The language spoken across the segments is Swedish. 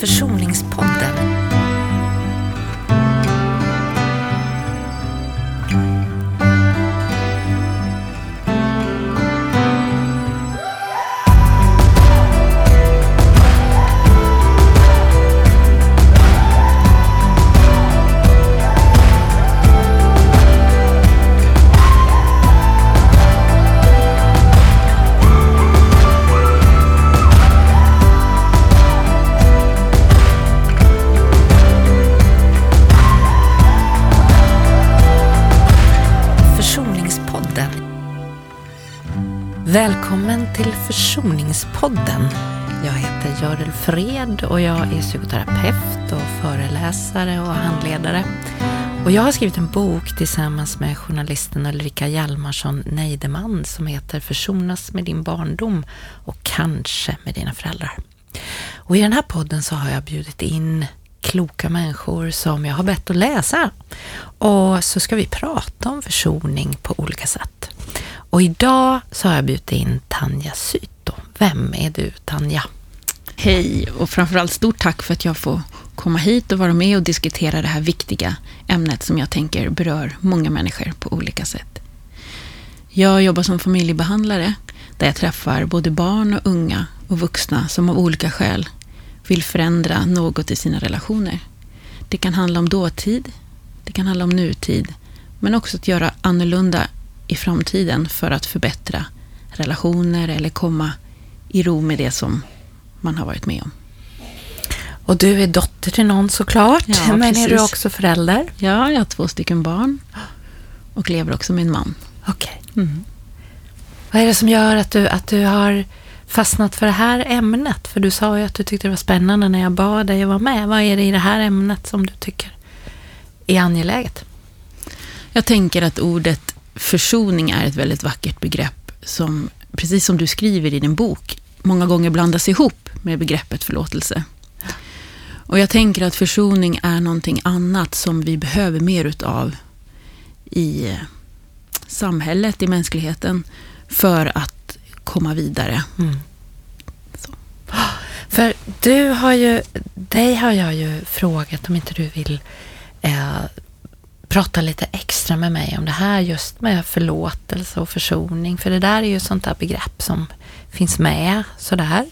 Försoningspodden. Görel Fred och jag är psykoterapeut och föreläsare och handledare. Och jag har skrivit en bok tillsammans med journalisten Ulrika Hjalmarsson Neideman som heter Försonas med din barndom och kanske med dina föräldrar. Och i den här podden så har jag bjudit in kloka människor som jag har bett att läsa. Och så ska vi prata om försoning på olika sätt. Och idag så har jag bjudit in Tanja Syto. Vem är du Tanja? Hej och framförallt stort tack för att jag får komma hit och vara med och diskutera det här viktiga ämnet som jag tänker berör många människor på olika sätt. Jag jobbar som familjebehandlare där jag träffar både barn och unga och vuxna som av olika skäl vill förändra något i sina relationer. Det kan handla om dåtid, det kan handla om nutid, men också att göra annorlunda i framtiden för att förbättra relationer eller komma i ro med det som man har varit med om. Och du är dotter till någon såklart, Ja, men är du precis. också förälder? Ja, jag har två stycken barn och lever också med en man. Okej. Vad är det som gör att du, att du har fastnat för det här ämnet? För du sa ju att du tyckte det var spännande när jag bad dig att vara med. Vad är det i det här ämnet som du tycker är angeläget? Jag tänker att ordet försoning är ett väldigt vackert begrepp som, precis som du skriver i din bok, många gånger blandas ihop med begreppet förlåtelse. Och jag tänker att försoning är någonting annat som vi behöver mer utav i eh, samhället, i mänskligheten, för att komma vidare. Så. För du har ju, dig har jag ju frågat om inte du vill eh, prata lite extra med mig om det här just med förlåtelse och försoning. För det där är ju sånt där begrepp som finns med sådär.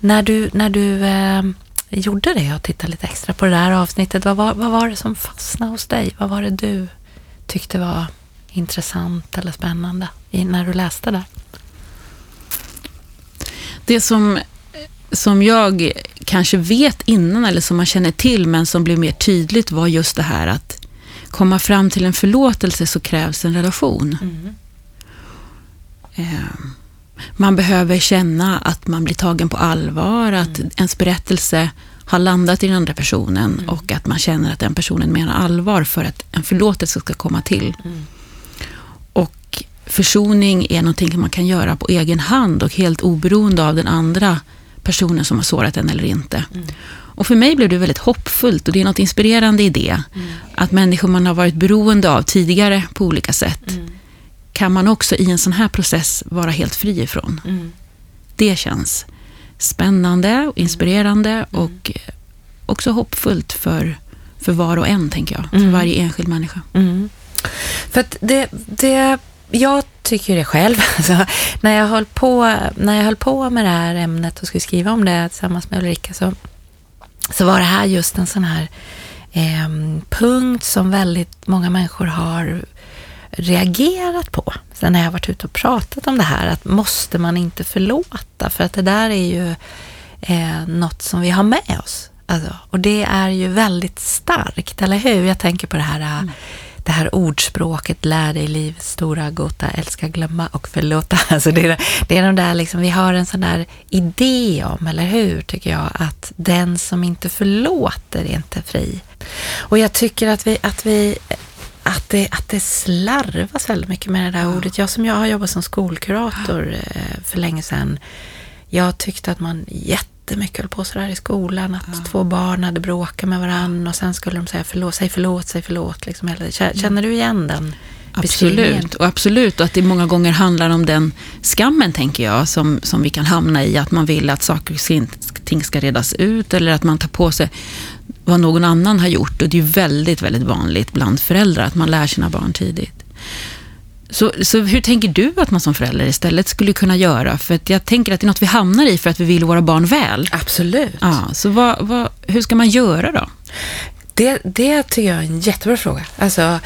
När du, när du eh, gjorde det och tittade lite extra på det där avsnittet, vad var, vad var det som fastnade hos dig? Vad var det du tyckte var intressant eller spännande i, när du läste det? Det som, som jag kanske vet innan eller som man känner till men som blev mer tydligt var just det här att komma fram till en förlåtelse så krävs en relation. Eh, Man behöver känna att man blir tagen på allvar, att ens berättelse har landat i den andra personen och att man känner att den personen menar allvar för att en förlåtelse ska komma till. Och försoning är någonting man kan göra på egen hand och helt oberoende av den andra personen som har sårat en eller inte. Och för mig blev det väldigt hoppfullt och det är något inspirerande i det. Att människor man har varit beroende av tidigare på olika sätt kan man också i en sån här process vara helt fri ifrån. Det känns spännande och inspirerande och eh, också hoppfullt för, för var och en, tänker jag. För varje enskild människa. Mm. För att det, det, jag tycker det själv, alltså, när, jag höll på, när jag höll på med det här ämnet och skulle skriva om det tillsammans med Ulrika så, så var det här just en sån här eh, punkt som väldigt många människor har reagerat på. Sen när jag varit ute och pratat om det här, att måste man inte förlåta? För att det där är ju eh, något som vi har med oss. Alltså, och det är ju väldigt starkt, eller hur? Jag tänker på det här, eh, det här ordspråket, lär dig livets stora gåta, älska, glömma och förlåta. Alltså det, är, det är de där, liksom, vi har en sån där idé om, eller hur, tycker jag, att den som inte förlåter är inte fri. Och jag tycker att vi, att vi att det, att det slarvas väldigt mycket med det där ordet. Jag som jag har jobbat som skolkurator eh, för länge sedan, jag tyckte att man jättemycket höll på sådär i skolan, att två barn hade bråkat med varandra och sen skulle de säga förlåt, säg förlåt, säg förlåt. Liksom känner du igen den? Absolut, och absolut. Och att det många gånger handlar om den skammen, tänker jag, som, som vi kan hamna i. Att man vill att saker och ting ska redas ut eller att man tar på sig vad någon annan har gjort. Och det är väldigt, väldigt vanligt bland föräldrar att man lär sina barn tidigt. Så, så hur tänker du att man som förälder istället skulle kunna göra? För att jag tänker att det är något vi hamnar i för att vi vill våra barn väl. Absolut. Ja, så vad, vad, hur ska man göra då? Det, det tycker jag är en jättebra fråga. Alltså,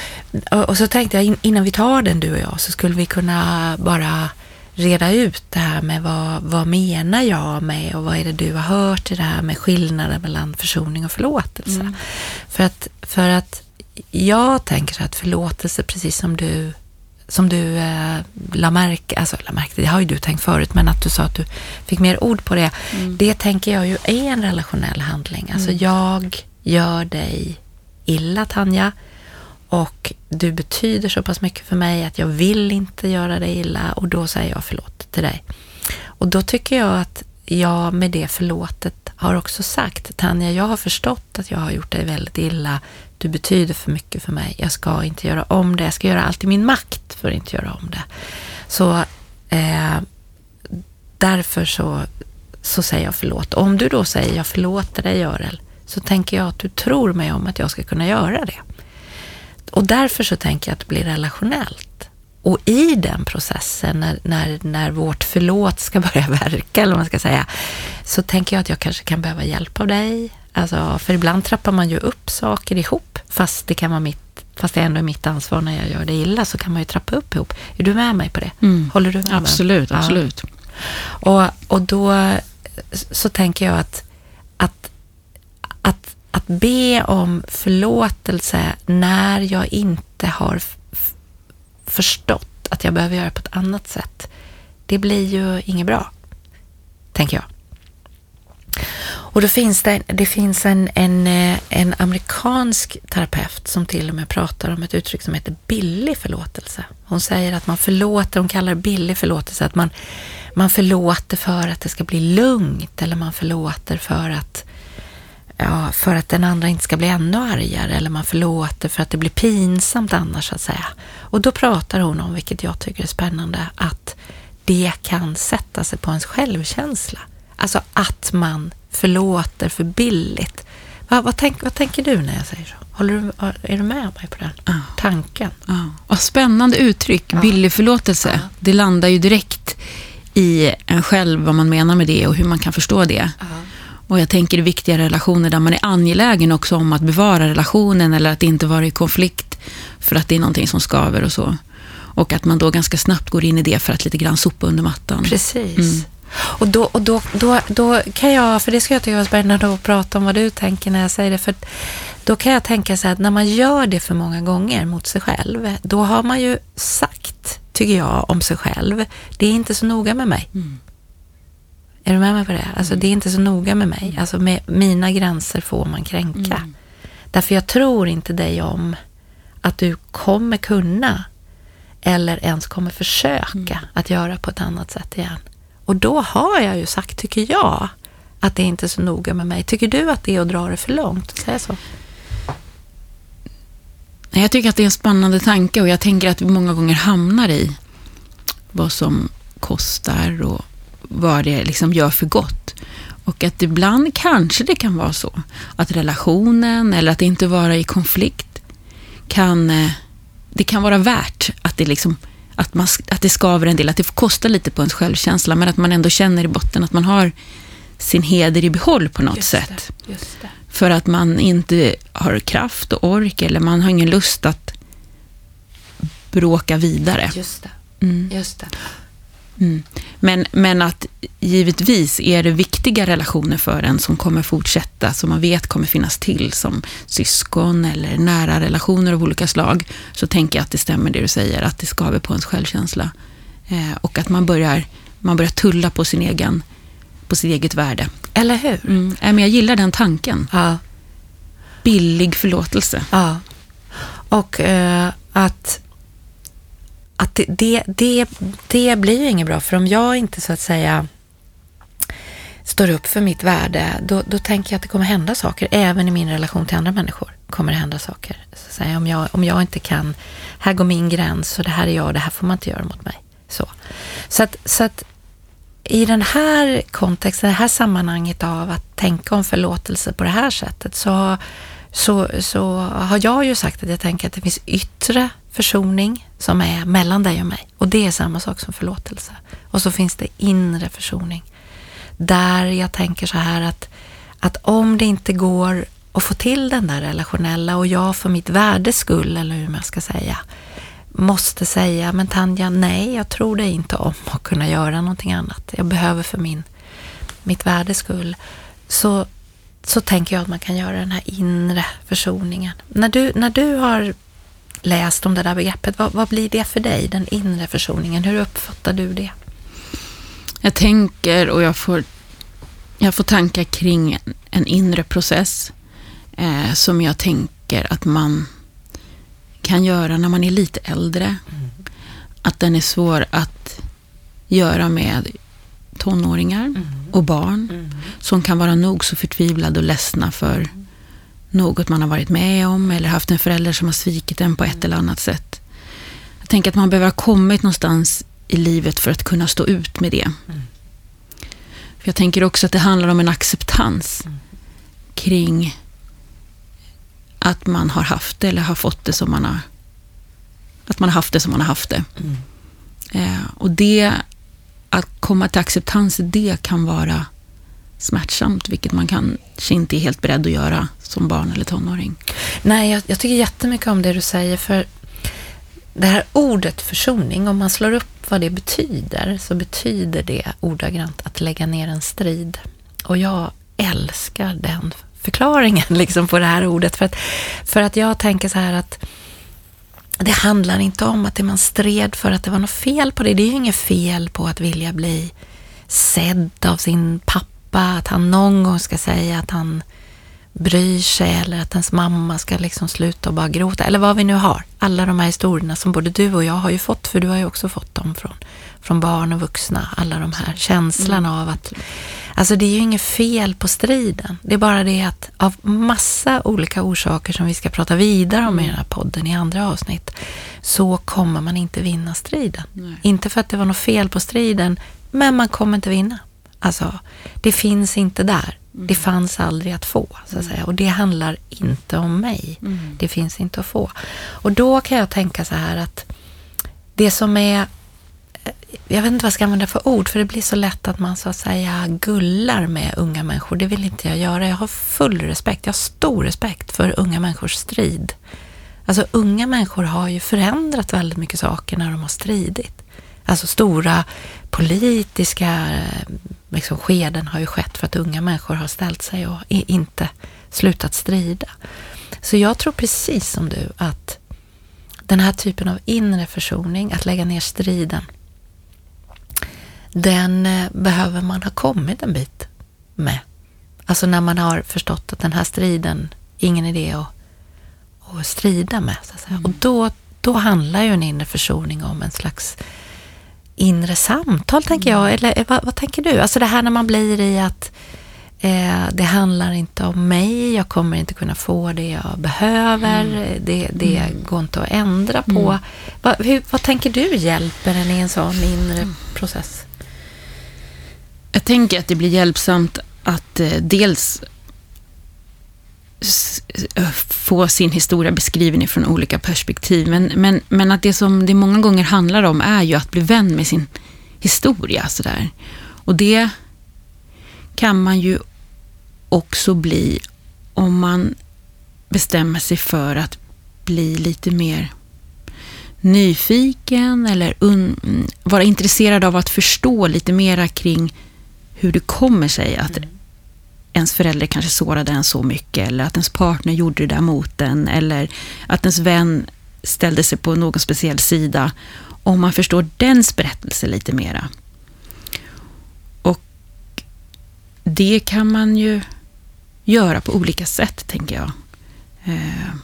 och, och så tänkte jag innan vi tar den du och jag så skulle vi kunna bara reda ut det här med vad, vad menar jag med och vad är det du har hört i det här med skillnaden mellan försoning och förlåtelse. Mm. För, att, för att jag tänker att förlåtelse, precis som du som du eh, la märke, alltså la märke det har ju du tänkt förut, men att du sa att du fick mer ord på det. Mm. Det tänker jag ju är en relationell handling. Alltså mm. jag gör dig illa Tanja och du betyder så pass mycket för mig att jag vill inte göra dig illa och då säger jag förlåt till dig. Och då tycker jag att jag med det förlåtet har också sagt Tanja, jag har förstått att jag har gjort dig väldigt illa. Du betyder för mycket för mig. Jag ska inte göra om det. Jag ska göra allt i min makt för att inte göra om det. Så eh, därför så, så säger jag förlåt. Om du då säger jag förlåter dig Görel, så tänker jag att du tror mig om att jag ska kunna göra det. Och därför så tänker jag att det blir relationellt. Och i den processen, när, när, när vårt förlåt ska börja verka, eller vad man ska säga, så tänker jag att jag kanske kan behöva hjälp av dig. Alltså, för ibland trappar man ju upp saker ihop, fast det kan vara mitt fast det ändå är mitt ansvar när jag gör det illa, så kan man ju trappa upp ihop. Är du med mig på det? Mm. Håller du med Absolut, mig? absolut. Ja. Och, och då så tänker jag att, att, att att be om förlåtelse när jag inte har förstått att jag behöver göra på ett annat sätt, det blir ju inget bra, tänker jag. Och då finns det, det finns en, en, eh, en amerikansk terapeut som till och med pratar om ett uttryck som heter billig förlåtelse. Hon säger att man förlåter, hon kallar det billig förlåtelse, att man, man förlåter för att det ska bli lugnt eller man förlåter för att ja, för att den andra inte ska bli ännu argare eller man förlåter för att det blir pinsamt annars så att säga. Och då pratar hon om, vilket jag tycker är spännande, att det kan sätta sig på ens självkänsla. Alltså att man förlåter för billigt. Vad, vad, tänk, vad tänker du när jag säger så? Håller du, är du med mig på den ja. tanken? Ja. Vad spännande uttryck, ja. billig förlåtelse. Ja. Det landar ju direkt i en själv vad man menar med det och hur man kan förstå det. Ja. Och jag tänker i viktiga relationer där man är angelägen också om att bevara relationen eller att inte vara i konflikt för att det är någonting som skaver och så. Och att man då ganska snabbt går in i det för att lite grann sopa under mattan. Precis. Mm. Och, då, och då, då, då kan jag, för det ska jag tycka var spännande att prata om vad du tänker när jag säger det, för då kan jag tänka så här att när man gör det för många gånger mot sig själv, då har man ju sagt, tycker jag, om sig själv, det är inte så noga med mig. Mm. Är du med mig på det? Alltså det är inte så noga med mig. Alltså med mina gränser får man kränka. Mm. Därför jag tror inte dig om att du kommer kunna eller ens kommer försöka mm. att göra på ett annat sätt igen. Och då har jag ju sagt, tycker jag, att det är inte är så noga med mig. Tycker du att det är att dra det för långt? Säg så. Jag tycker att det är en spännande tanke och jag tänker att vi många gånger hamnar i vad som kostar och vad det liksom gör för gott. Och att ibland kanske det kan vara så att relationen eller att inte vara i konflikt kan, eh, det kan vara värt att det, liksom, att, man, att det skaver en del, att det får kosta lite på ens självkänsla, men att man ändå känner i botten att man har sin heder i behåll på något just sätt. Det, det. För att man inte har kraft och ork eller man har ingen lust att bråka vidare. Just det. Mm. Just det. Mm. Men, men att givetvis är det viktiga relationer för en som kommer fortsätta, som man vet kommer finnas till, som syskon eller nära relationer av olika slag, så tänker jag att det stämmer det du säger, att det skaver på ens självkänsla. Eh, och att man börjar, man börjar tulla på sin egen på sitt eget värde. Eller hur? Mm. men jag gillar den tanken. Ja. Billig förlåtelse. Ja. Och eh, att att det, det, det, det blir ju inget bra, för om jag inte så att säga står upp för mitt värde, då, då tänker jag att det kommer hända saker. Även i min relation till andra människor kommer det hända saker. Så säga, om, jag, om jag inte kan, här går min gräns och det här är jag och det här får man inte göra mot mig. Så, så, att, så att i den här kontexten, det här sammanhanget av att tänka om förlåtelse på det här sättet så, så, så har jag ju sagt att jag tänker att det finns yttre försoning som är mellan dig och mig. Och det är samma sak som förlåtelse. Och så finns det inre försoning. Där jag tänker så här att, att om det inte går att få till den där relationella och jag för mitt värdes skull, eller hur man ska säga, måste säga, men Tanja, nej, jag tror dig inte om att kunna göra någonting annat. Jag behöver för min, mitt värdes skull. Så, så tänker jag att man kan göra den här inre försoningen. När du, när du har läst om det där begreppet, vad, vad blir det för dig, den inre försoningen? Hur uppfattar du det? Jag tänker och jag får, jag får tankar kring en, inre process eh, som jag tänker att man kan göra när man är lite äldre. Mm. Att den är svår att göra med tonåringar mm. och barn mm. som kan vara nog så förtvivlade och ledsna för något man har varit med om eller haft en förälder som har svikit en på ett eller annat sätt. Jag tänker att man behöver ha kommit någonstans i livet för att kunna stå ut med det. För Jag tänker också att det handlar om en acceptans kring att man har haft det eller har fått det som man har att man har haft det som man har haft det. Mm. Eh, och det, att komma till acceptans, det kan vara smärtsamt, vilket man kanske inte är helt beredd att göra som barn eller tonåring. Nej, jag, jag tycker jättemycket om det du säger, för det här ordet försoning, om man slår upp vad det betyder, så betyder det ordagrant att lägga ner en strid. Och jag älskar den förklaringen liksom på det här ordet. För att, för att jag tänker så här att det handlar inte om att det man stred för att det var något fel på det. Det är ju inget fel på att vilja bli sedd av sin pappa, att han någon gång ska säga att han bryr sig eller att ens mamma ska liksom sluta och bara gråta eller vad vi nu har. Alla de här historierna som både du och jag har ju fått, för du har ju också fått dem från, från barn och vuxna. Alla de här känslan mm. av att Alltså det är ju inget fel på striden. Det är bara det att av massa olika orsaker som vi ska prata vidare om i den här podden i andra avsnitt, så kommer man inte vinna striden. Nej. Inte för att det var något fel på striden, men man kommer inte vinna. Alltså, det finns inte där. Mm. Det fanns aldrig att få, så att säga. Och det handlar inte om mig. Mm. Det finns inte att få. Och då kan jag tänka så här att det som är jag vet inte vad jag ska använda för ord, för det blir så lätt att man så att säga gullar med unga människor. Det vill inte jag göra. Jag har full respekt, jag har stor respekt för unga människors strid. Alltså unga människor har ju förändrat väldigt mycket saker när de har stridit. Alltså stora politiska liksom, skeden har ju skett för att unga människor har ställt sig och inte slutat strida. Så jag tror precis som du att den här typen av inre försoning, att lägga ner striden, den eh, behöver man ha kommit en bit med. Alltså när man har förstått att den här striden, ingen idé att, att strida med. Mm. Och då, då handlar ju en inre försoning om en slags inre samtal, tänker jag. Mm. Eller vad, vad, tänker du? Alltså det här när man blir i att eh, det handlar inte om mig, jag kommer inte kunna få det jag behöver, mm. det, det mm. går inte att ändra på. Mm. Va, hur, vad tänker du hjälper en i en sån inre mm. process? Jag tänker att det blir hjälpsamt att eh, dels eh, få sin historia beskriven från olika perspektiv. Men, men, men att det som det många gånger handlar om är ju att bli vän med sin historia. Sådär. Och det kan man ju också bli om man bestämmer sig för att bli lite mer nyfiken eller vara intresserad av att förstå lite mera kring hur det kommer sig att mm ens förälder kanske sårade en så mycket eller att ens partner gjorde det där mot en eller att ens vän ställde sig på någon speciell sida. Om man förstår dens berättelse lite mera. Och det kan man ju göra på olika sätt, tänker jag. Eh,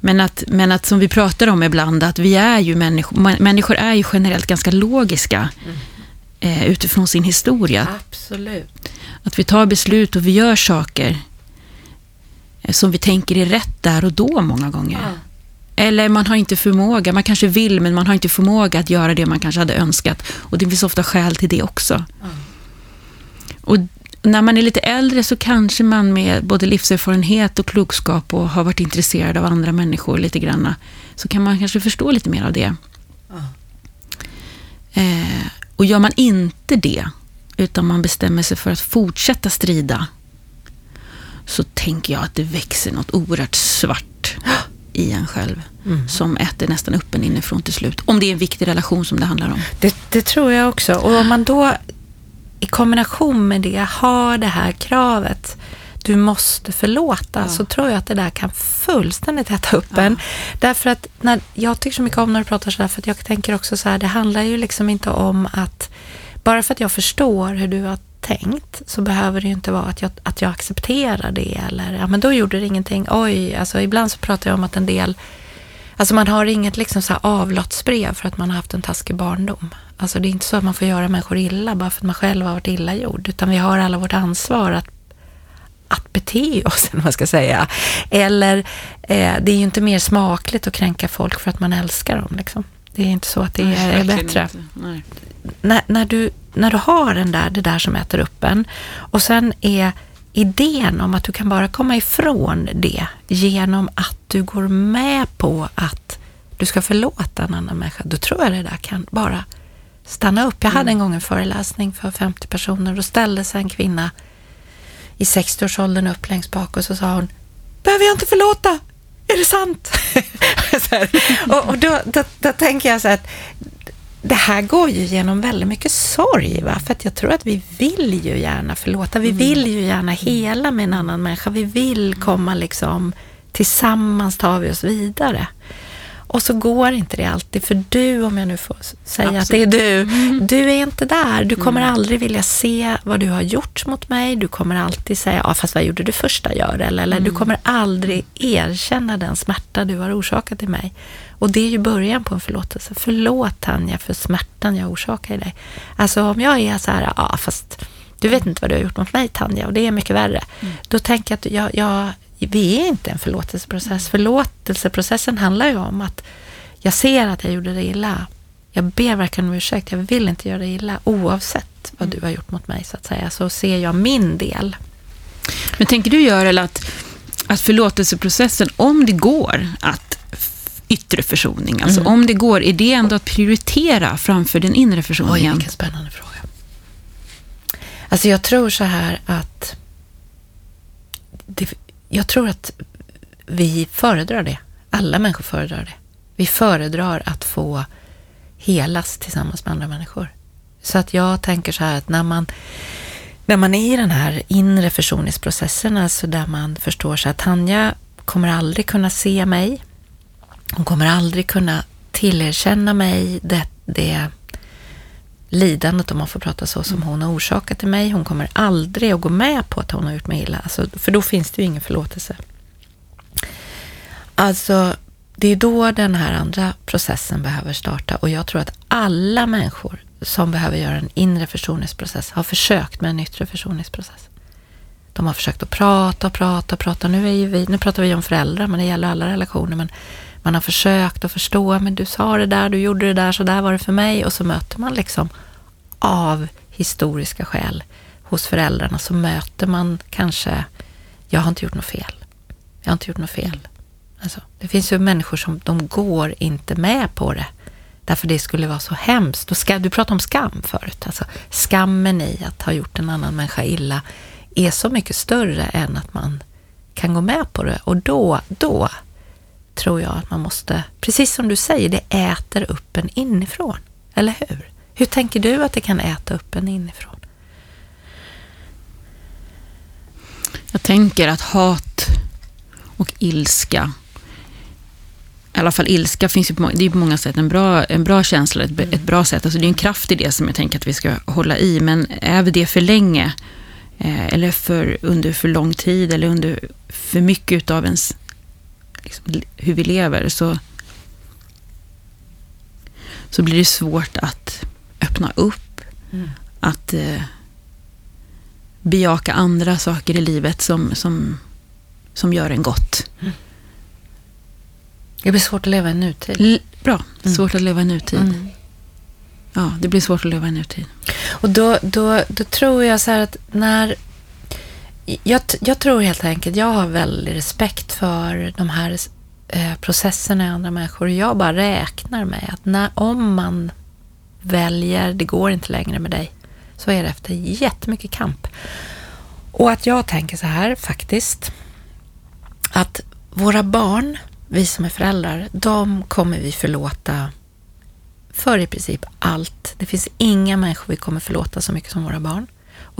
men att, men att som vi pratar om ibland, att vi är ju människor, människor är ju generellt ganska logiska. Mm eh, utifrån sin historia. Absolut. Att vi tar beslut och vi gör saker eh, som vi tänker är rätt där och då många gånger. Ja. Eller man har inte förmåga, man kanske vill men man har inte förmåga att göra det man kanske hade önskat. Och det finns ofta skäl till det också. Mm. Och när man är lite äldre så kanske man med både livserfarenhet och klokskap och har varit intresserad av andra människor lite grann, så kan man kanske förstå lite mer av det. Mm. Eh, och gör man inte det, utan man bestämmer sig för att fortsätta strida, så tänker jag att det växer något oerhört svart i en själv. Mm. Som äter nästan upp en inifrån till slut. Om det är en viktig relation som det handlar om. Det, det tror jag också. Och om man då i kombination med det har det här kravet du måste förlåta, ja. så tror jag att det där kan fullständigt äta upp ja. en. Därför att när, jag tycker så mycket om när du pratar sådär, för att jag tänker också så här, det handlar ju liksom inte om att, bara för att jag förstår hur du har tänkt, så behöver det ju inte vara att jag, att jag accepterar det, eller ja men då gjorde det ingenting, oj, alltså ibland så pratar jag om att en del Alltså man har inget liksom så här avlatsbrev för att man har haft en taskig barndom. Alltså det är inte så att man får göra människor illa bara för att man själv har varit illa gjord, utan vi har alla vårt ansvar att, att bete oss, eller man ska säga. Eller eh, det är ju inte mer smakligt att kränka folk för att man älskar dem. Liksom. Det är inte så att det är, är bättre. När, när, du, när du har den där, det där som äter upp en och sen är idén om att du kan bara komma ifrån det genom att du går med på att du ska förlåta en annan människa, då tror jag det där kan bara stanna upp. Jag hade en mm. gång en föreläsning för 50 personer. Då ställde sig en kvinna i 60-årsåldern upp längst bak och så sa hon, behöver jag inte förlåta? Är det sant? och, och då, då, då, tänker jag så att det här går ju genom väldigt mycket sorg. Va? För att jag tror att vi vill ju gärna förlåta. Vi mm. vill ju gärna hela med en annan människa. Vi vill komma liksom, tillsammans tar vi oss vidare. Och så går inte det alltid, för du, om jag nu får säga Absolut. att det är du, mm. du är inte där. Du kommer mm. aldrig vilja se vad du har gjort mot mig. Du kommer alltid säga, ja fast vad gjorde du första gör eller, eller mm. du kommer aldrig erkänna den smärta du har orsakat till mig. Och det är ju början på en förlåtelse. Förlåt Tanja för smärtan jag orsakar i dig. Alltså om jag är så här, ja fast du vet inte vad du har gjort mot mig Tanja och det är mycket värre. Mm. Då tänker jag att jag, jag vi är inte en förlåtelseprocess. Förlåtelseprocessen handlar ju om att jag ser att jag gjorde det illa. Jag ber verkligen om ursäkt. Jag vill inte göra det illa oavsett vad du har gjort mot mig så att säga. Så ser jag min del. Men tänker du Görel att, att förlåtelseprocessen, om det går att yttre försoning, alltså mm. om det går, är det ändå att prioritera framför den inre försoningen? Oj, vilken spännande fråga. Alltså jag tror så här att det, jag tror att vi föredrar det. Alla människor föredrar det. Vi föredrar att få helas tillsammans med andra människor. Så att jag tänker så här att när man, när man är i den här inre försoningsprocessen, alltså där man förstår så att Tanja kommer aldrig kunna se mig. Hon kommer aldrig kunna tillerkänna mig det, det lidandet, om man får prata så, som hon har orsakat till mig. Hon kommer aldrig att gå med på att hon har gjort mig illa, alltså, för då finns det ju ingen förlåtelse. Alltså, det är då den här andra processen behöver starta och jag tror att alla människor som behöver göra en inre försoningsprocess har försökt med en yttre försoningsprocess. De har försökt att prata och prata och prata. Nu, är vi, nu pratar vi om föräldrar, men det gäller alla relationer. Men man har försökt att förstå, men du sa det där, du gjorde det där, så där var det för mig. Och så möter man liksom av historiska skäl hos föräldrarna, så möter man kanske, jag har inte gjort något fel. Jag har inte gjort något fel. Alltså, det finns ju människor som de går inte med på det. Därför det skulle vara så hemskt. Och ska, du pratade om skam förut. Alltså, skammen i att ha gjort en annan människa illa är så mycket större än att man kan gå med på det. Och då, då tror jag att man måste, precis som du säger, det äter upp en inifrån. Eller hur? Hur tänker du att det kan äta upp en inifrån? Jag tänker att hat och ilska, i alla fall ilska finns ju på, det är på många sätt en bra, en bra känsla, ett, ett bra sätt. Alltså det är en kraft i det som jag tänker att vi ska hålla i, men är det för länge, eh, eller för, under för lång tid, eller under för mycket av ens liksom, hur vi lever så, så blir det svårt att öppna upp. Mm. Att eh, bejaka andra saker i livet som, som, som gör en gott. Mm. Det blir svårt att leva i nutid. L- bra, svårt att leva i nutid. Mm. Ja, det blir svårt att leva i nutid. Och då, då, då tror jag så här att när... Jag, jag tror helt enkelt, jag har väldigt respekt för de här eh, processerna i andra människor. Och jag bara räknar med att när, om man väljer, det går inte längre med dig, så är det efter jättemycket kamp. Och att jag tänker så här faktiskt, att våra barn, vi som är föräldrar, de kommer vi förlåta för i princip allt. Det finns inga människor vi kommer förlåta så mycket som våra barn.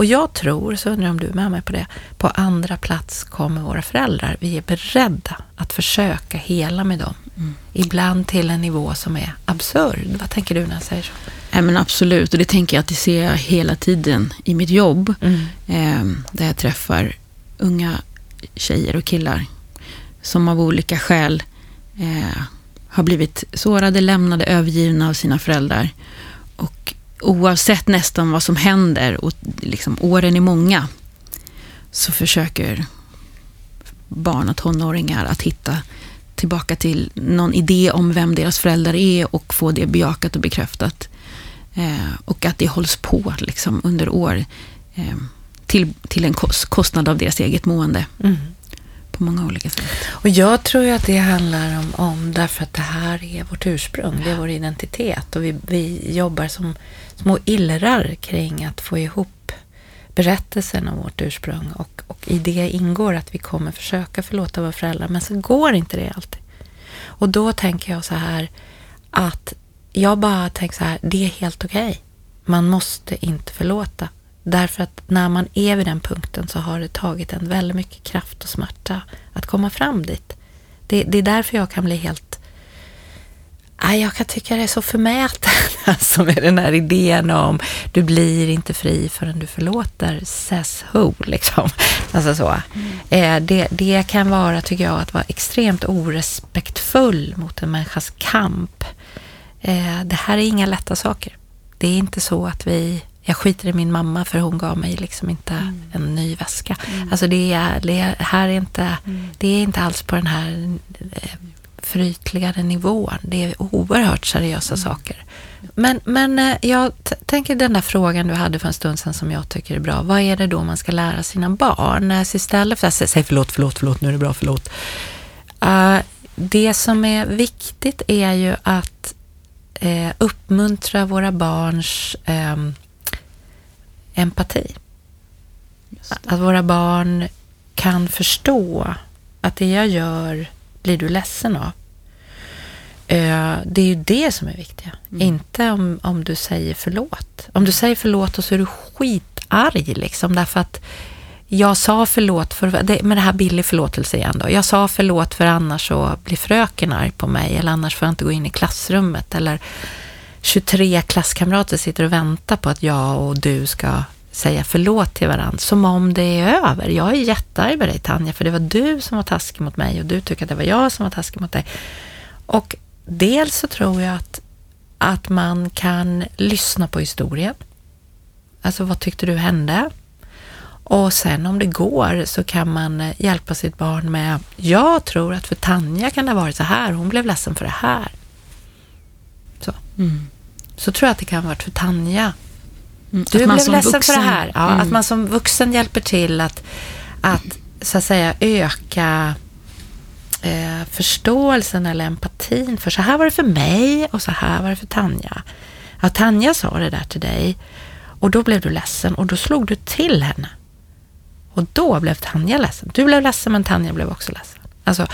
Och jag tror, så undrar jag om du är med mig på det, på andra plats kommer våra föräldrar. Vi är beredda att försöka hela med dem. Mm. Ibland till en nivå som är absurd. Vad tänker du när jag säger så? Ja, men absolut, och det tänker jag att det ser jag hela tiden i mitt jobb. Mm. Eh, där jag träffar unga tjejer och killar som av olika skäl eh, har blivit sårade, lämnade, övergivna av sina föräldrar. Och oavsett nästan vad som händer, och liksom åren är många, så försöker barn och tonåringar att hitta tillbaka till någon idé om vem deras föräldrar är och få det bejakat och bekräftat. Eh, och att det hålls på liksom, under år eh, till, till en kost, kostnad av deras eget mående. Mm. På många olika sätt. Och jag tror ju att det handlar om, om därför att det här är vårt ursprung, det är vår identitet och vi, vi jobbar som små illrar kring att få ihop berättelsen om vårt ursprung och, och i det ingår att vi kommer försöka förlåta våra föräldrar men så går inte det alltid. Och då tänker jag så här att jag bara tänker så här, det är helt okej. Okay. Man måste inte förlåta. Därför att när man är vid den punkten så har det tagit en väldigt mycket kraft och smärta att komma fram dit. Det, det är därför jag kan bli helt... Jag kan tycka det är så förmätet, alltså med den här idén om du blir inte fri förrän du förlåter, says who, liksom. Alltså så. Mm. Det, det kan vara, tycker jag, att vara extremt orespektfull mot en människas kamp. Det här är inga lätta saker. Det är inte så att vi jag skiter i min mamma för hon gav mig liksom inte mm. en ny väska. Mm. Alltså det är, det här är inte, mm. det är inte alls på den här eh, förytligade nivån. Det är oerhört seriösa Mm. saker. Men, men eh, jag tänker den där frågan du hade för en stund sedan som jag tycker är bra. Vad är det då man ska lära sina barn? Alltså istället för att säga förlåt, förlåt, förlåt, nu är det bra, förlåt. Uh, det som är viktigt är ju att uh, uppmuntra våra barns um, empati. Att våra barn kan förstå att det jag gör blir du ledsen av. Det är ju det som är viktigt. Mm. Inte om, om du säger förlåt. Om du säger förlåt och så är du skitarg liksom därför att jag sa förlåt för, det, med det här billig förlåtelse igen då. Jag sa förlåt för annars så blir fröken arg på mig eller annars får jag inte gå in i klassrummet eller 23 klasskamrater sitter och väntar på att jag och du ska säga förlåt till varandra, som om det är över. Jag är jättearg med dig Tanja, för det var du som var taskig mot mig och du tycker att det var jag som var taskig mot dig. Och dels så tror jag att, att man kan lyssna på historien. Alltså vad tyckte du hände? Och sen om det går så kan man hjälpa sitt barn med, jag tror att för Tanja kan det ha varit så här, hon blev ledsen för det här. Så. Mm. Så tror jag att det kan ha varit för Tanja. Mm. Du blev ledsen vuxen, för det här. Ja, mm. Att man som vuxen hjälper till att, att så att säga öka eh, förståelsen eller empatin för så här var det för mig och så här var det för Tanja. Ja, Tanja sa det där till dig och då blev du ledsen och då slog du till henne. Och då blev Tanja ledsen. Du blev ledsen men Tanja blev också ledsen. Alltså,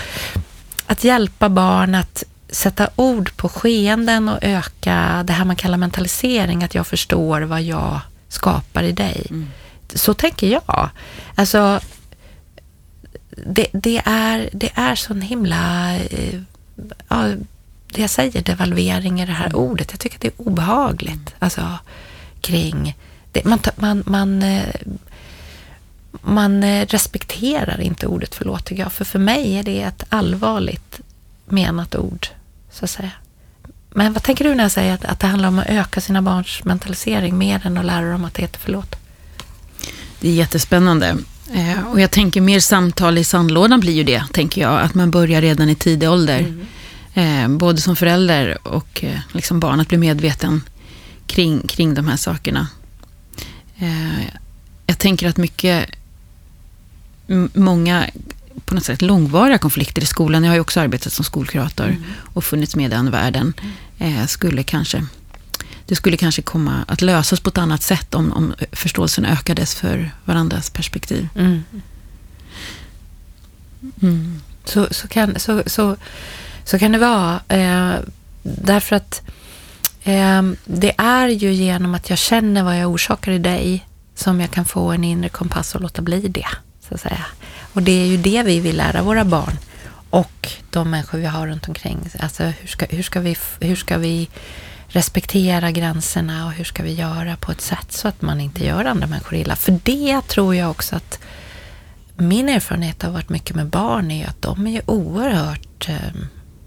att hjälpa barn att sätta ord på skeenden och öka det här man kallar mentalisering, att jag förstår vad jag skapar i dig. Mm. Så tänker jag. Alltså, det, det, är, det är sån himla, ja, det jag säger, devalvering i det här ordet. Jag tycker att det är obehagligt. Alltså, kring, det, man, man, man, man respekterar inte ordet förlåt, tycker jag. För för mig är det ett allvarligt menat ord, så att säga. Men vad tänker du när jag säger att, att det handlar om att öka sina barns mentalisering mer än att lära dem att det heter förlåt? Det är jättespännande. Eh, och jag tänker mer samtal i sandlådan blir ju det, tänker jag. Att man börjar redan i tidig ålder. Mm. Eh, både som förälder och eh, liksom barn, att bli medveten kring, kring de här sakerna. Jag tänker att mycket, många på något sätt långvariga konflikter i skolan, jag har ju också arbetat som skolkurator mm. och funnits med i den världen, eh, skulle kanske det skulle kanske komma att lösas på ett annat sätt om, om förståelsen ökades för varandras perspektiv. Mm. Mm. Så, så, kan, så, så, så kan det vara. Eh, därför att eh, det är ju genom att jag känner vad jag orsakar i dig som jag kan få en inre kompass och låta bli det. Så att säga. Och det är ju det vi vill lära våra barn och de människor vi har runt omkring. Alltså hur ska, hur ska, vi, hur ska vi respektera gränserna och hur ska vi göra på ett sätt så att man inte gör andra människor illa. För det tror jag också att min erfarenhet har varit mycket med barn är att de är oerhört eh,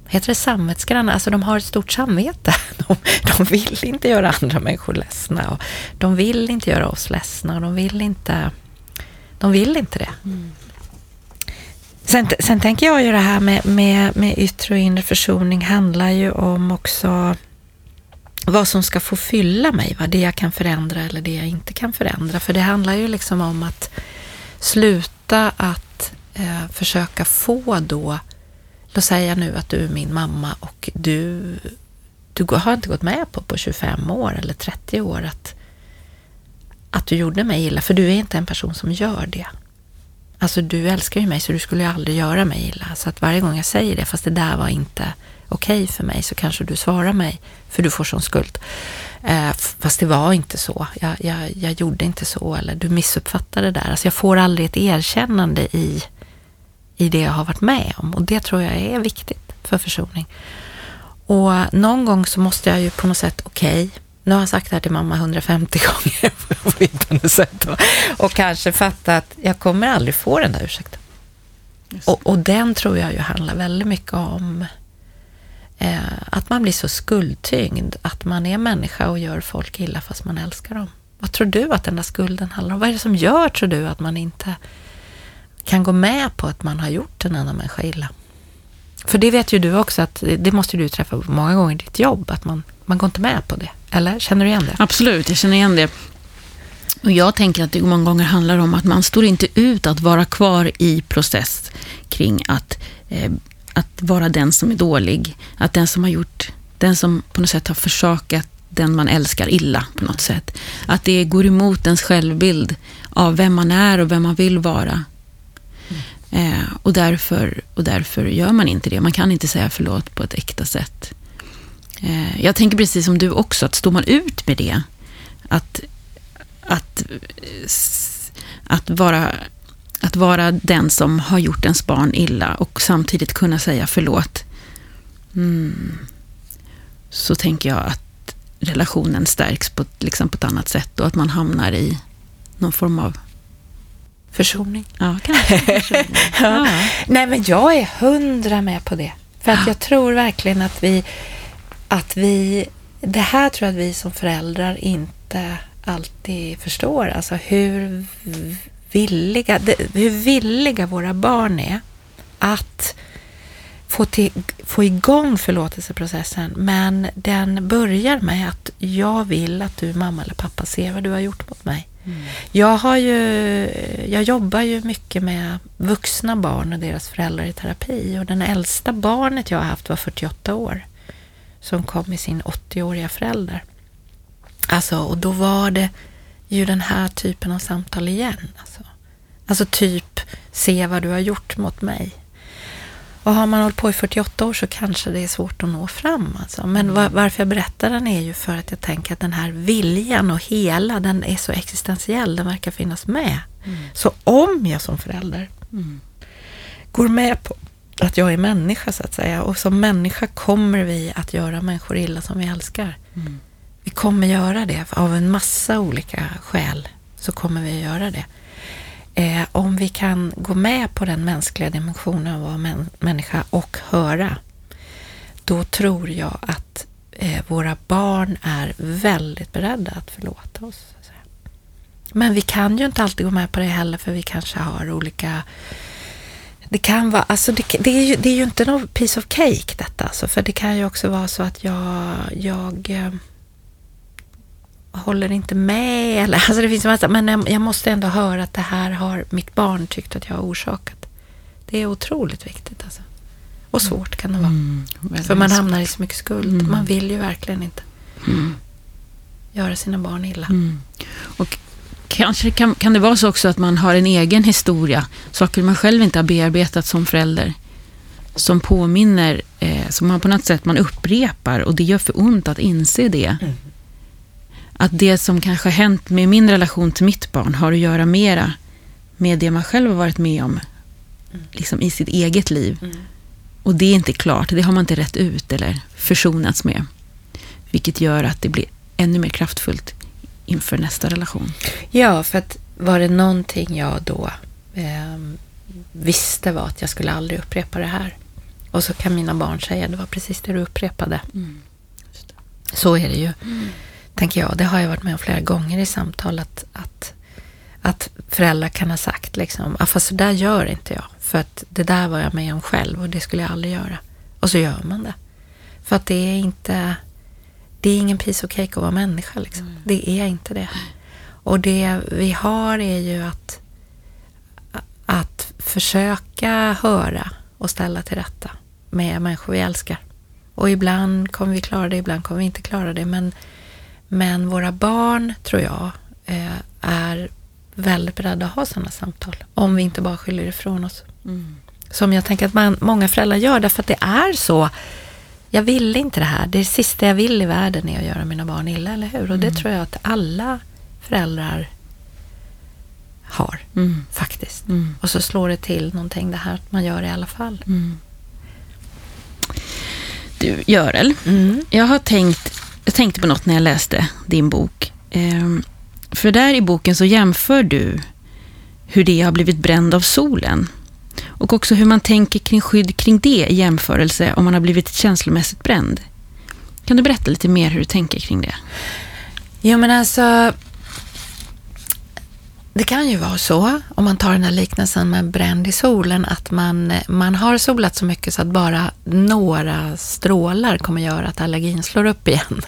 heter det samvetsgranna? Alltså de har ett stort samvete. De, de, vill inte göra andra människor ledsna och de vill inte göra oss ledsna och de vill inte, de vill inte det. Mm. Sen, sen tänker jag ju det här med, med, med yttre och inre försoning handlar ju om också vad som ska få fylla mig, vad det jag kan förändra eller det jag inte kan förändra. För det handlar ju liksom om att sluta att eh, försöka få då, låt säga nu att du är min mamma och du, du har inte gått med på på 25 år eller 30 år att, att du gjorde mig illa, för du är inte en person som gör det. Alltså du älskar ju mig så du skulle ju aldrig göra mig illa. Så att varje gång jag säger det, fast det där var inte okej okay för mig, så kanske du svarar mig, för du får sån skuld. Eh, fast det var inte så. Jag, jag, jag gjorde inte så, eller du missuppfattade det där. Alltså jag får aldrig ett erkännande i, i det jag har varit med om. Och det tror jag är viktigt för försoning. Och någon gång så måste jag ju på något sätt, okej, okay, nu har jag sagt det här till mamma 150 gånger på sätt. Och kanske fatta att jag kommer aldrig få den där ursäkten. Och, och, den tror jag ju handlar väldigt mycket om Eh, att man blir så skuldtyngd, att man är människa och gör folk illa fast man älskar dem. Vad tror du att den där skulden handlar om? Vad är det som gör, tror du, att man inte kan gå med på att man har gjort en annan människa illa? För det vet ju du också att det måste du träffa många gånger i ditt jobb, att man, man går inte med på det. Eller känner du igen det? Absolut, jag känner igen det. Och jag tänker att det många gånger handlar om att man står inte ut att vara kvar i process kring att, eh, att vara den som är dålig. Att den som har gjort, den som på något sätt har försakat den man älskar illa på något sätt. Att det går emot ens självbild av vem man är och vem man vill vara. Mm. Eh, och, därför, och därför gör man inte det. Man kan inte säga förlåt på ett äkta sätt. Eh, jag tänker precis som du också, att står man ut med det, att, att, eh, att, vara, att vara den som har gjort ens barn illa och samtidigt kunna säga förlåt, mm, så tänker jag att relationen stärks på, liksom på ett annat sätt och att man hamnar i någon form av Försoning. Ja, kanske. Försoning. ja. Nej, men jag är hundra med på det. För att ja. jag tror verkligen att vi att vi, det här tror jag att vi som föräldrar inte alltid förstår. Alltså hur villiga, hur villiga våra barn är att få, till, få igång förlåtelseprocessen. Men den börjar med att jag vill att du, mamma eller pappa, ser vad du har gjort mot mig. Mm. Jag, har ju, jag jobbar ju mycket med vuxna barn och deras föräldrar i terapi. Och den äldsta barnet jag har haft var 48 år som kom med sin 80-åriga förälder. Alltså, och då var det ju den här typen av samtal igen. Alltså, alltså typ, se vad du har gjort mot mig. Och har man hållit på i 48 år så kanske det är svårt att nå fram. Alltså. Men mm. var, varför jag berättar den är ju för att jag tänker att den här viljan och hela, den är så existentiell, den verkar finnas med. Mm. Så om jag som förälder mm. går med på att jag är människa så att säga. Och som människa kommer vi att göra människor illa som vi älskar. Mm. Vi kommer göra det av en massa olika skäl. Så kommer vi göra det. Eh, om vi kan gå med på den mänskliga dimensionen av att vara män, människa och höra, då tror jag att eh, våra barn är väldigt beredda att förlåta oss. Men vi kan ju inte alltid gå med på det heller, för vi kanske har olika Det kan vara, alltså det, det, är ju, det är ju inte någon piece of cake detta, alltså, för det kan ju också vara så att jag, jag eh, håller inte med. Eller, alltså det finns massa, men jag, måste ändå höra att det här har mitt barn tyckt att jag har orsakat. Det är otroligt viktigt. Alltså. Och svårt kan det vara. Mm, för man hamnar i så mycket skuld. Mm. Man vill ju verkligen inte Mm. göra sina barn illa. Mm. Och kanske kan, kan det vara så också att man har en egen historia, saker man själv inte har bearbetat som förälder, som påminner, eh, som man på något sätt man upprepar och det gör för ont att inse det. Mm. Att det som kanske har hänt med min relation till mitt barn har att göra mera med det man själv har varit med om liksom i sitt eget liv. Mm. Och det är inte klart, det har man inte rätt ut eller försonats med. Vilket gör att det blir ännu mer kraftfullt inför nästa relation. Ja, för att var det någonting jag då eh, visste var att jag skulle aldrig upprepa det här. Och så kan mina barn säga, det var precis det du upprepade. Så är det ju, tänker jag. Det har jag varit med om flera gånger i samtal. Att, att, att föräldrar kan ha sagt liksom, ah, fast så där gör inte jag. För att det där var jag med om själv och det skulle jag aldrig göra. Och så gör man det. För att det är inte, det är ingen piece of cake att vara människa. Liksom. Det är inte det. Och det vi har är ju att, att försöka höra och ställa till rätta med människor vi älskar. Och ibland kommer vi klara det, ibland kommer vi inte klara det. Men, men våra barn, tror jag, eh, är väldigt beredda att ha sådana samtal. Om vi inte bara skyller ifrån oss. Som jag tänker att man, många föräldrar gör, därför att det är så. Jag vill inte det här. Det sista jag vill i världen är att göra mina barn illa, eller hur? Och det tror jag att alla föräldrar har, Mm. faktiskt. Mm. Och så slår det till någonting det här att man gör det i alla fall. Mm. Du, Görel, Mm. jag har tänkt, jag tänkte på något när jag läste din bok. Ehm, för där i boken så jämför du hur det har blivit bränd av solen. Och också hur man tänker kring skydd kring det i jämförelse om man har blivit känslomässigt bränd. Kan du berätta lite mer hur du tänker kring det? Jo, men alltså... Det kan ju vara så, om man tar den här liknelsen med bränd i solen, att man, man har solat så mycket så att bara några strålar kommer göra att allergin slår upp igen.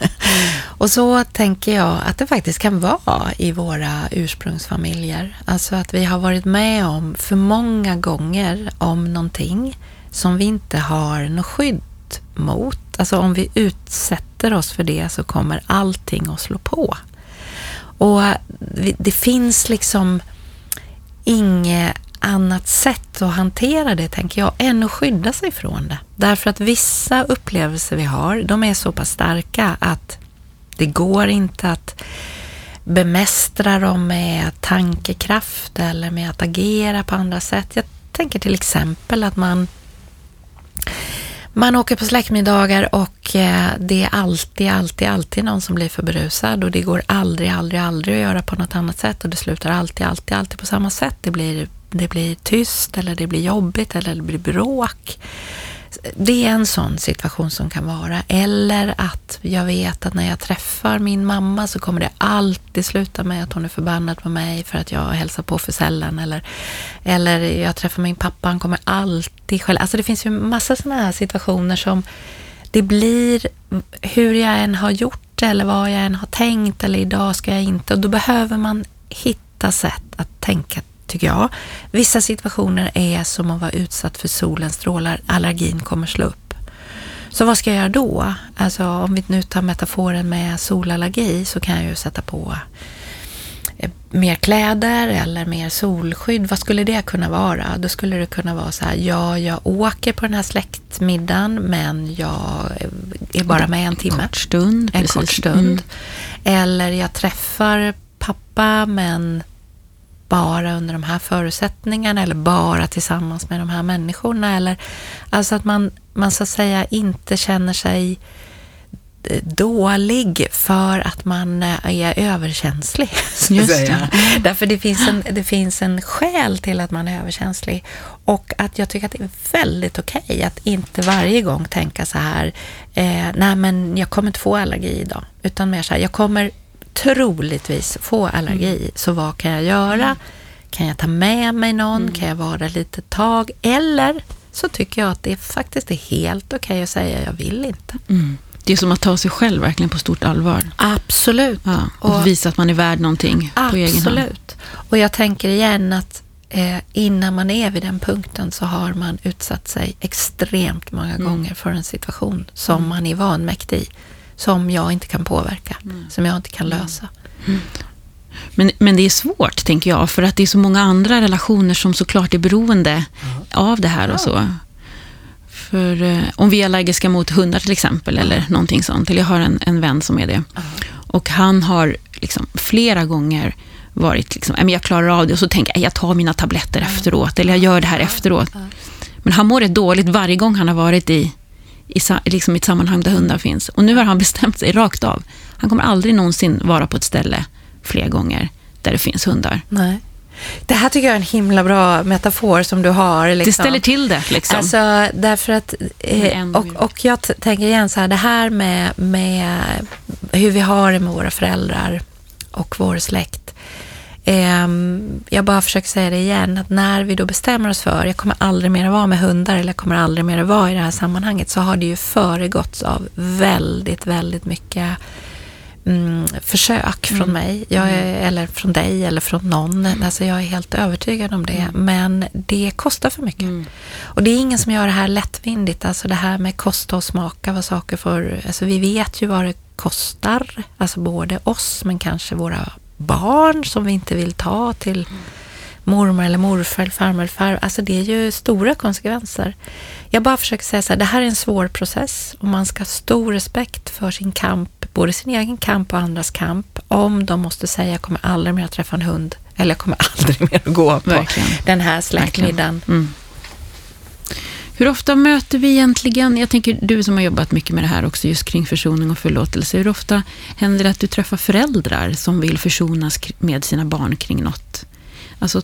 Och så tänker jag att det faktiskt kan vara i våra ursprungsfamiljer. Alltså att vi har varit med om för många gånger om någonting som vi inte har något skydd mot. Alltså om vi utsätter oss för det så kommer allting att slå på. Och det finns liksom inget annat sätt att hantera det, tänker jag, än att skydda sig från det. Därför att vissa upplevelser vi har, de är så pass starka att det går inte att bemästra dem med tankekraft eller med att agera på andra sätt. Jag tänker till exempel att man man åker på släktmiddagar och eh, det är alltid, alltid, alltid någon som blir för berusad och det går aldrig, aldrig, aldrig att göra på något annat sätt och det slutar alltid, alltid, alltid på samma sätt. Det blir, det blir tyst eller det blir jobbigt eller det blir bråk. Det är en sån situation som kan vara. Eller att jag vet att när jag träffar min mamma så kommer det alltid sluta med att hon är förbannad på mig för att jag hälsar på för sällan. Eller, eller jag träffar min pappa, han kommer alltid skälla. Alltså det finns ju massa sådana här situationer som det blir, hur jag än har gjort det eller vad jag än har tänkt eller idag ska jag inte. Och då behöver man hitta sätt att tänka tycker jag. Vissa situationer är som att vara utsatt för solens strålar. Allergin kommer slå upp. Så vad ska jag göra då? Alltså om vi nu tar metaforen med solallergi så kan jag ju sätta på eh, mer kläder eller mer solskydd. Vad skulle det kunna vara? Då skulle det kunna vara så här, ja, jag åker på den här släktmiddagen men jag är bara med en timme. Kort stund. En precis. kort stund. Mm. Eller jag träffar pappa men bara under de här förutsättningarna eller bara tillsammans med de här människorna. Eller, alltså att man, man så att säga inte känner sig eh, dålig för att man eh, är överkänslig. Just det. Därför det finns, en, det finns en skäl till att man är överkänslig. Och att jag tycker att det är väldigt okej att inte varje gång tänka så här, eh, nej men jag kommer inte få allergi idag. Utan mer så här, jag kommer troligtvis få allergi, så vad kan jag göra? Kan jag ta med mig någon? Kan jag vara lite tag? Eller så tycker jag att det faktiskt är helt okej okay att säga jag vill inte. Mm. Det är som att ta sig själv verkligen på stort allvar. Absolut. Ja, och, och visa att man är värd någonting absolut. på egen hand. Absolut. Och jag tänker igen att eh, innan man är vid den punkten så har man utsatt sig extremt många mm. gånger för en situation som mm. man är vanmäktig i. Som jag inte kan påverka, mm. som jag inte kan mm. lösa. Men, men det är svårt, tänker jag, för att det är så många andra relationer som såklart är beroende av det här och så. För eh, om vi är allergiska mot hundar till exempel, eller någonting sånt, eller jag har en, en vän som är det. Och han har liksom flera gånger varit liksom, jag klarar av det och så tänker jag, jag tar mina tabletter efteråt, eller jag gör det här efteråt. Men han mår rätt dåligt varje gång han har varit i, i, liksom i ett sammanhang där hundar finns. Och nu har han bestämt sig rakt av. Han kommer aldrig någonsin vara på ett ställe fler gånger där det finns hundar. Nej. Det här tycker jag är en himla bra metafor som du har. Liksom. Det ställer till det. Liksom. Alltså, därför att, eh, och, och jag tänker igen så här, det här med, med hur vi har det med våra föräldrar och vår släkt. Eh, jag bara försöker säga det igen, att när vi då bestämmer oss för, jag kommer aldrig mer att vara med hundar eller jag kommer aldrig mer att vara i det här sammanhanget, så har det ju föregåtts av väldigt, väldigt mycket mm, försök från mm. mig, jag är, mm. eller från dig eller från någon. Mm. Alltså jag är helt övertygad om det. Mm. Men det kostar för mycket. Mm. Och det är ingen som gör det här lättvindigt. Alltså det här med kosta och smaka vad saker får... Alltså vi vet ju vad det kostar. Alltså både oss men kanske våra barn som vi inte vill ta till mormor eller morfar, eller farmor eller farfar. Alltså det är ju stora konsekvenser. Jag bara försöker säga så här, det här är en svår process och man ska ha stor respekt för sin kamp, både sin egen kamp och andras kamp. Om de måste säga, jag kommer aldrig mer att träffa en hund eller jag kommer aldrig mer att gå på Verkligen. den här släktmiddagen. Mm. Hur ofta möter vi egentligen, jag tänker du som har jobbat mycket med det här också, just kring försoning och förlåtelse. Hur ofta händer det att du träffar föräldrar som vill försonas med sina barn kring något? Alltså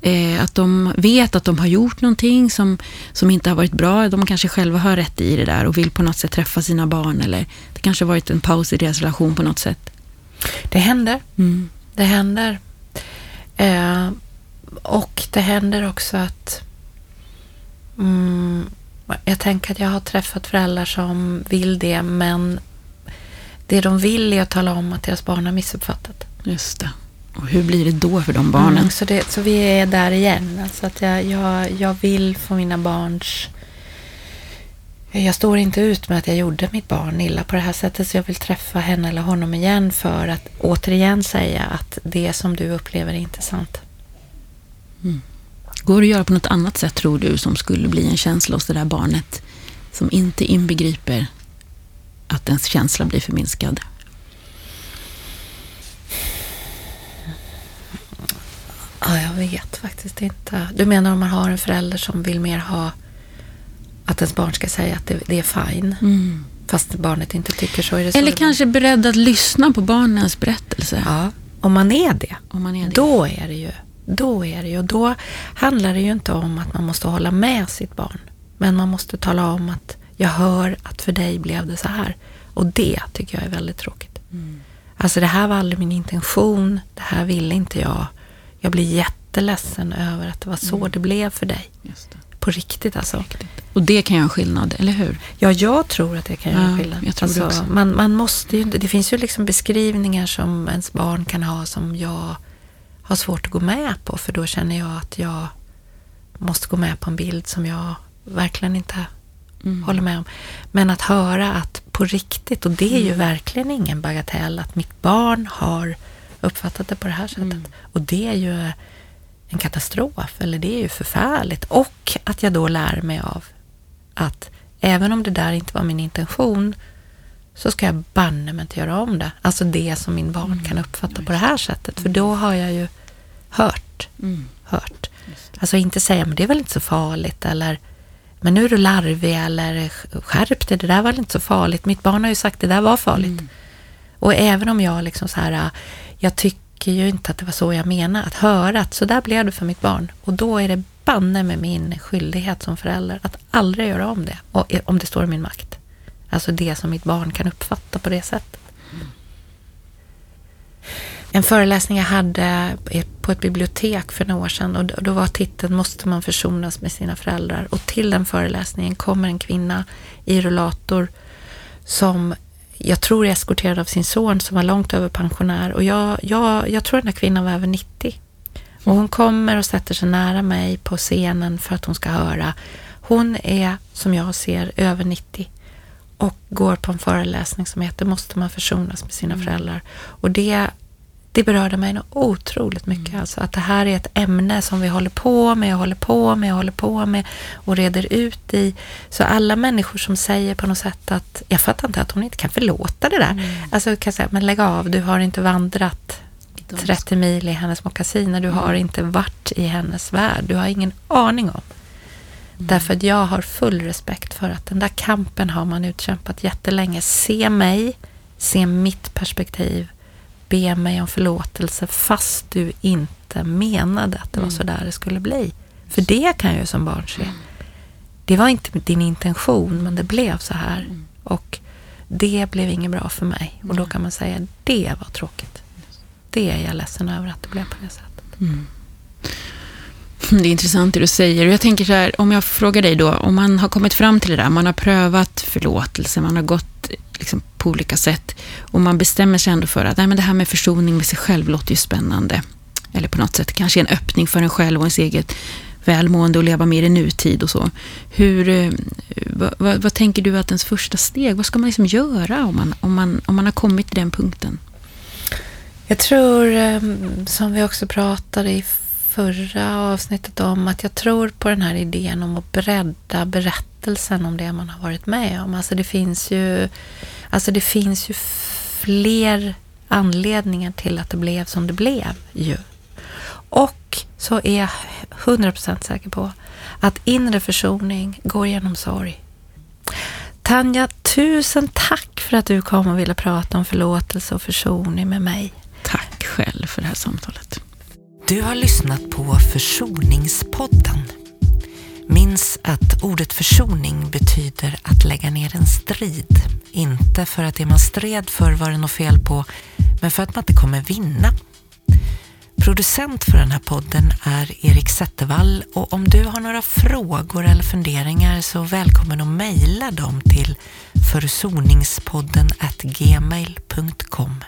eh, att de vet att de har gjort någonting som, som inte har varit bra. De kanske själva har rätt i det där och vill på något sätt träffa sina barn. Eller det kanske har varit en paus i deras relation på något sätt. Det händer. Mm. Det händer. Eh, och det händer också att mm, jag tänker att jag har träffat föräldrar som vill det, men det de vill är att tala om att deras barn har missuppfattat. Just det. Och hur blir det då för de barnen? Mm, så, det, så vi är där igen. Alltså att jag, jag, jag vill få mina barns... Jag står inte ut med att jag gjorde mitt barn illa på det här sättet så jag vill träffa henne eller honom igen för att återigen säga att det som du upplever är inte sant. Mm. Går det att göra på något annat sätt tror du som skulle bli en känsla hos det där barnet som inte inbegriper att ens känsla blir förminskad? Ja, jag vet faktiskt inte. Du menar om man har en förälder som vill mer ha att ens barn ska säga att det, det är fine. Mm. Fast barnet inte tycker så. Är det så Eller kanske beredd att lyssna på barnens berättelse. Ja, om man är det. Om man är det. Då är det ju. Då är det ju. Och då handlar det ju inte om att man måste hålla med sitt barn. Men man måste tala om att jag hör att för dig blev det så här. Och det tycker jag är väldigt tråkigt. Mm. Alltså det här var aldrig min intention. Det här ville inte jag. Jag blir jätteledsen över att det var så mm. det blev för dig. På riktigt alltså. Riktigt. Och det kan göra skillnad, eller hur? Ja, jag tror att det kan göra ja, skillnad. Jag tror alltså, det, också. Man, man måste ju, det finns ju liksom beskrivningar som ens barn kan ha som jag har svårt att gå med på. För då känner jag att jag måste gå med på en bild som jag verkligen inte mm. håller med om. Men att höra att på riktigt, och det är ju mm. verkligen ingen bagatell, att mitt barn har uppfattat det på det här sättet. Mm. Och det är ju en katastrof, eller det är ju förfärligt. Och att jag då lär mig av att även om det där inte var min intention så ska jag banne mig inte göra om det. Alltså det som min barn mm. kan uppfatta på det här sättet. För då har jag ju hört. Mm. hört. Alltså inte säga, men det är väl inte så farligt eller men nu är du larvig eller skärp dig, det där var väl inte så farligt. Mitt barn har ju sagt det där var farligt. Mm. Och även om jag liksom så här, jag tycker ju inte att det var så jag menade, att höra att så där blev det för mitt barn. Och då är det banne med min skyldighet som förälder att aldrig göra om det, och, om det står i min makt. Alltså det som mitt barn kan uppfatta på det sättet. En föreläsning jag hade på ett bibliotek för några år sedan och då var titeln Måste man försonas med sina föräldrar? Och till den föreläsningen kommer en kvinna i rullator som jag tror är eskorterad av sin son som var långt över pensionär och jag, jag, jag tror den här kvinnan var över 90. Och hon kommer och sätter sig nära mig på scenen för att hon ska höra. Hon är, som jag ser, över 90 och går på en föreläsning som heter Måste man försonas med sina mm. föräldrar? Och det, det berörde mig nog otroligt mycket. Mm. Alltså att det här är ett ämne som vi håller på med och håller på med och håller på med och reder ut i. Så alla människor som säger på något sätt att jag fattar inte att hon inte kan förlåta det där. Mm. Alltså kan säga, men lägg av, du har inte vandrat 30 mil i hennes mockasiner. Du mm. har inte varit i hennes värld. Du har ingen aning om. Mm. Därför att jag har full respekt för att den där kampen har man utkämpat jättelänge. Se mig, se mitt perspektiv, be mig om förlåtelse fast du inte menade att det var mm. så där det skulle bli. För det kan jag ju som barn se. Det var inte din intention, men det blev så här. Mm. Och det blev inget bra för mig. Och då kan man säga, det var tråkigt. Det är jag ledsen över att det blev på det sättet. Mm. Det är intressant det du säger. Jag tänker så här, om jag frågar dig då, om man har kommit fram till det där, man har prövat förlåtelse, man har gått liksom på olika sätt och man bestämmer sig ändå för att nej, men det här med försoning med sig själv låter ju spännande. Eller på något sätt kanske en öppning för en själv och ens eget välmående och leva mer i nutid och så. Hur, eh, vad, vad, vad, tänker du att ens första steg, vad ska man liksom göra om man, om, man, om man har kommit till den punkten? Jag tror, eh, som vi också pratade i förra avsnittet om att jag tror på den här idén om att bredda berättelsen om det man har varit med om. Alltså det finns ju, alltså det finns ju fler anledningar till att det blev som det blev ju. Och så är jag 100% säker på att inre försoning går genom sorg. Tanja, tusen tack för att du kom och ville prata om förlåtelse och försoning med mig. Tack själv för det här samtalet. Du har lyssnat på Försoningspodden. Minns att ordet försoning betyder att lägga ner en strid. Inte för att det man stred för var det något fel på, men för att man inte kommer vinna. Producent för den här podden är Erik Zettervall och om du har några frågor eller funderingar så välkommen att mejla dem till försoningspodden gmail.com.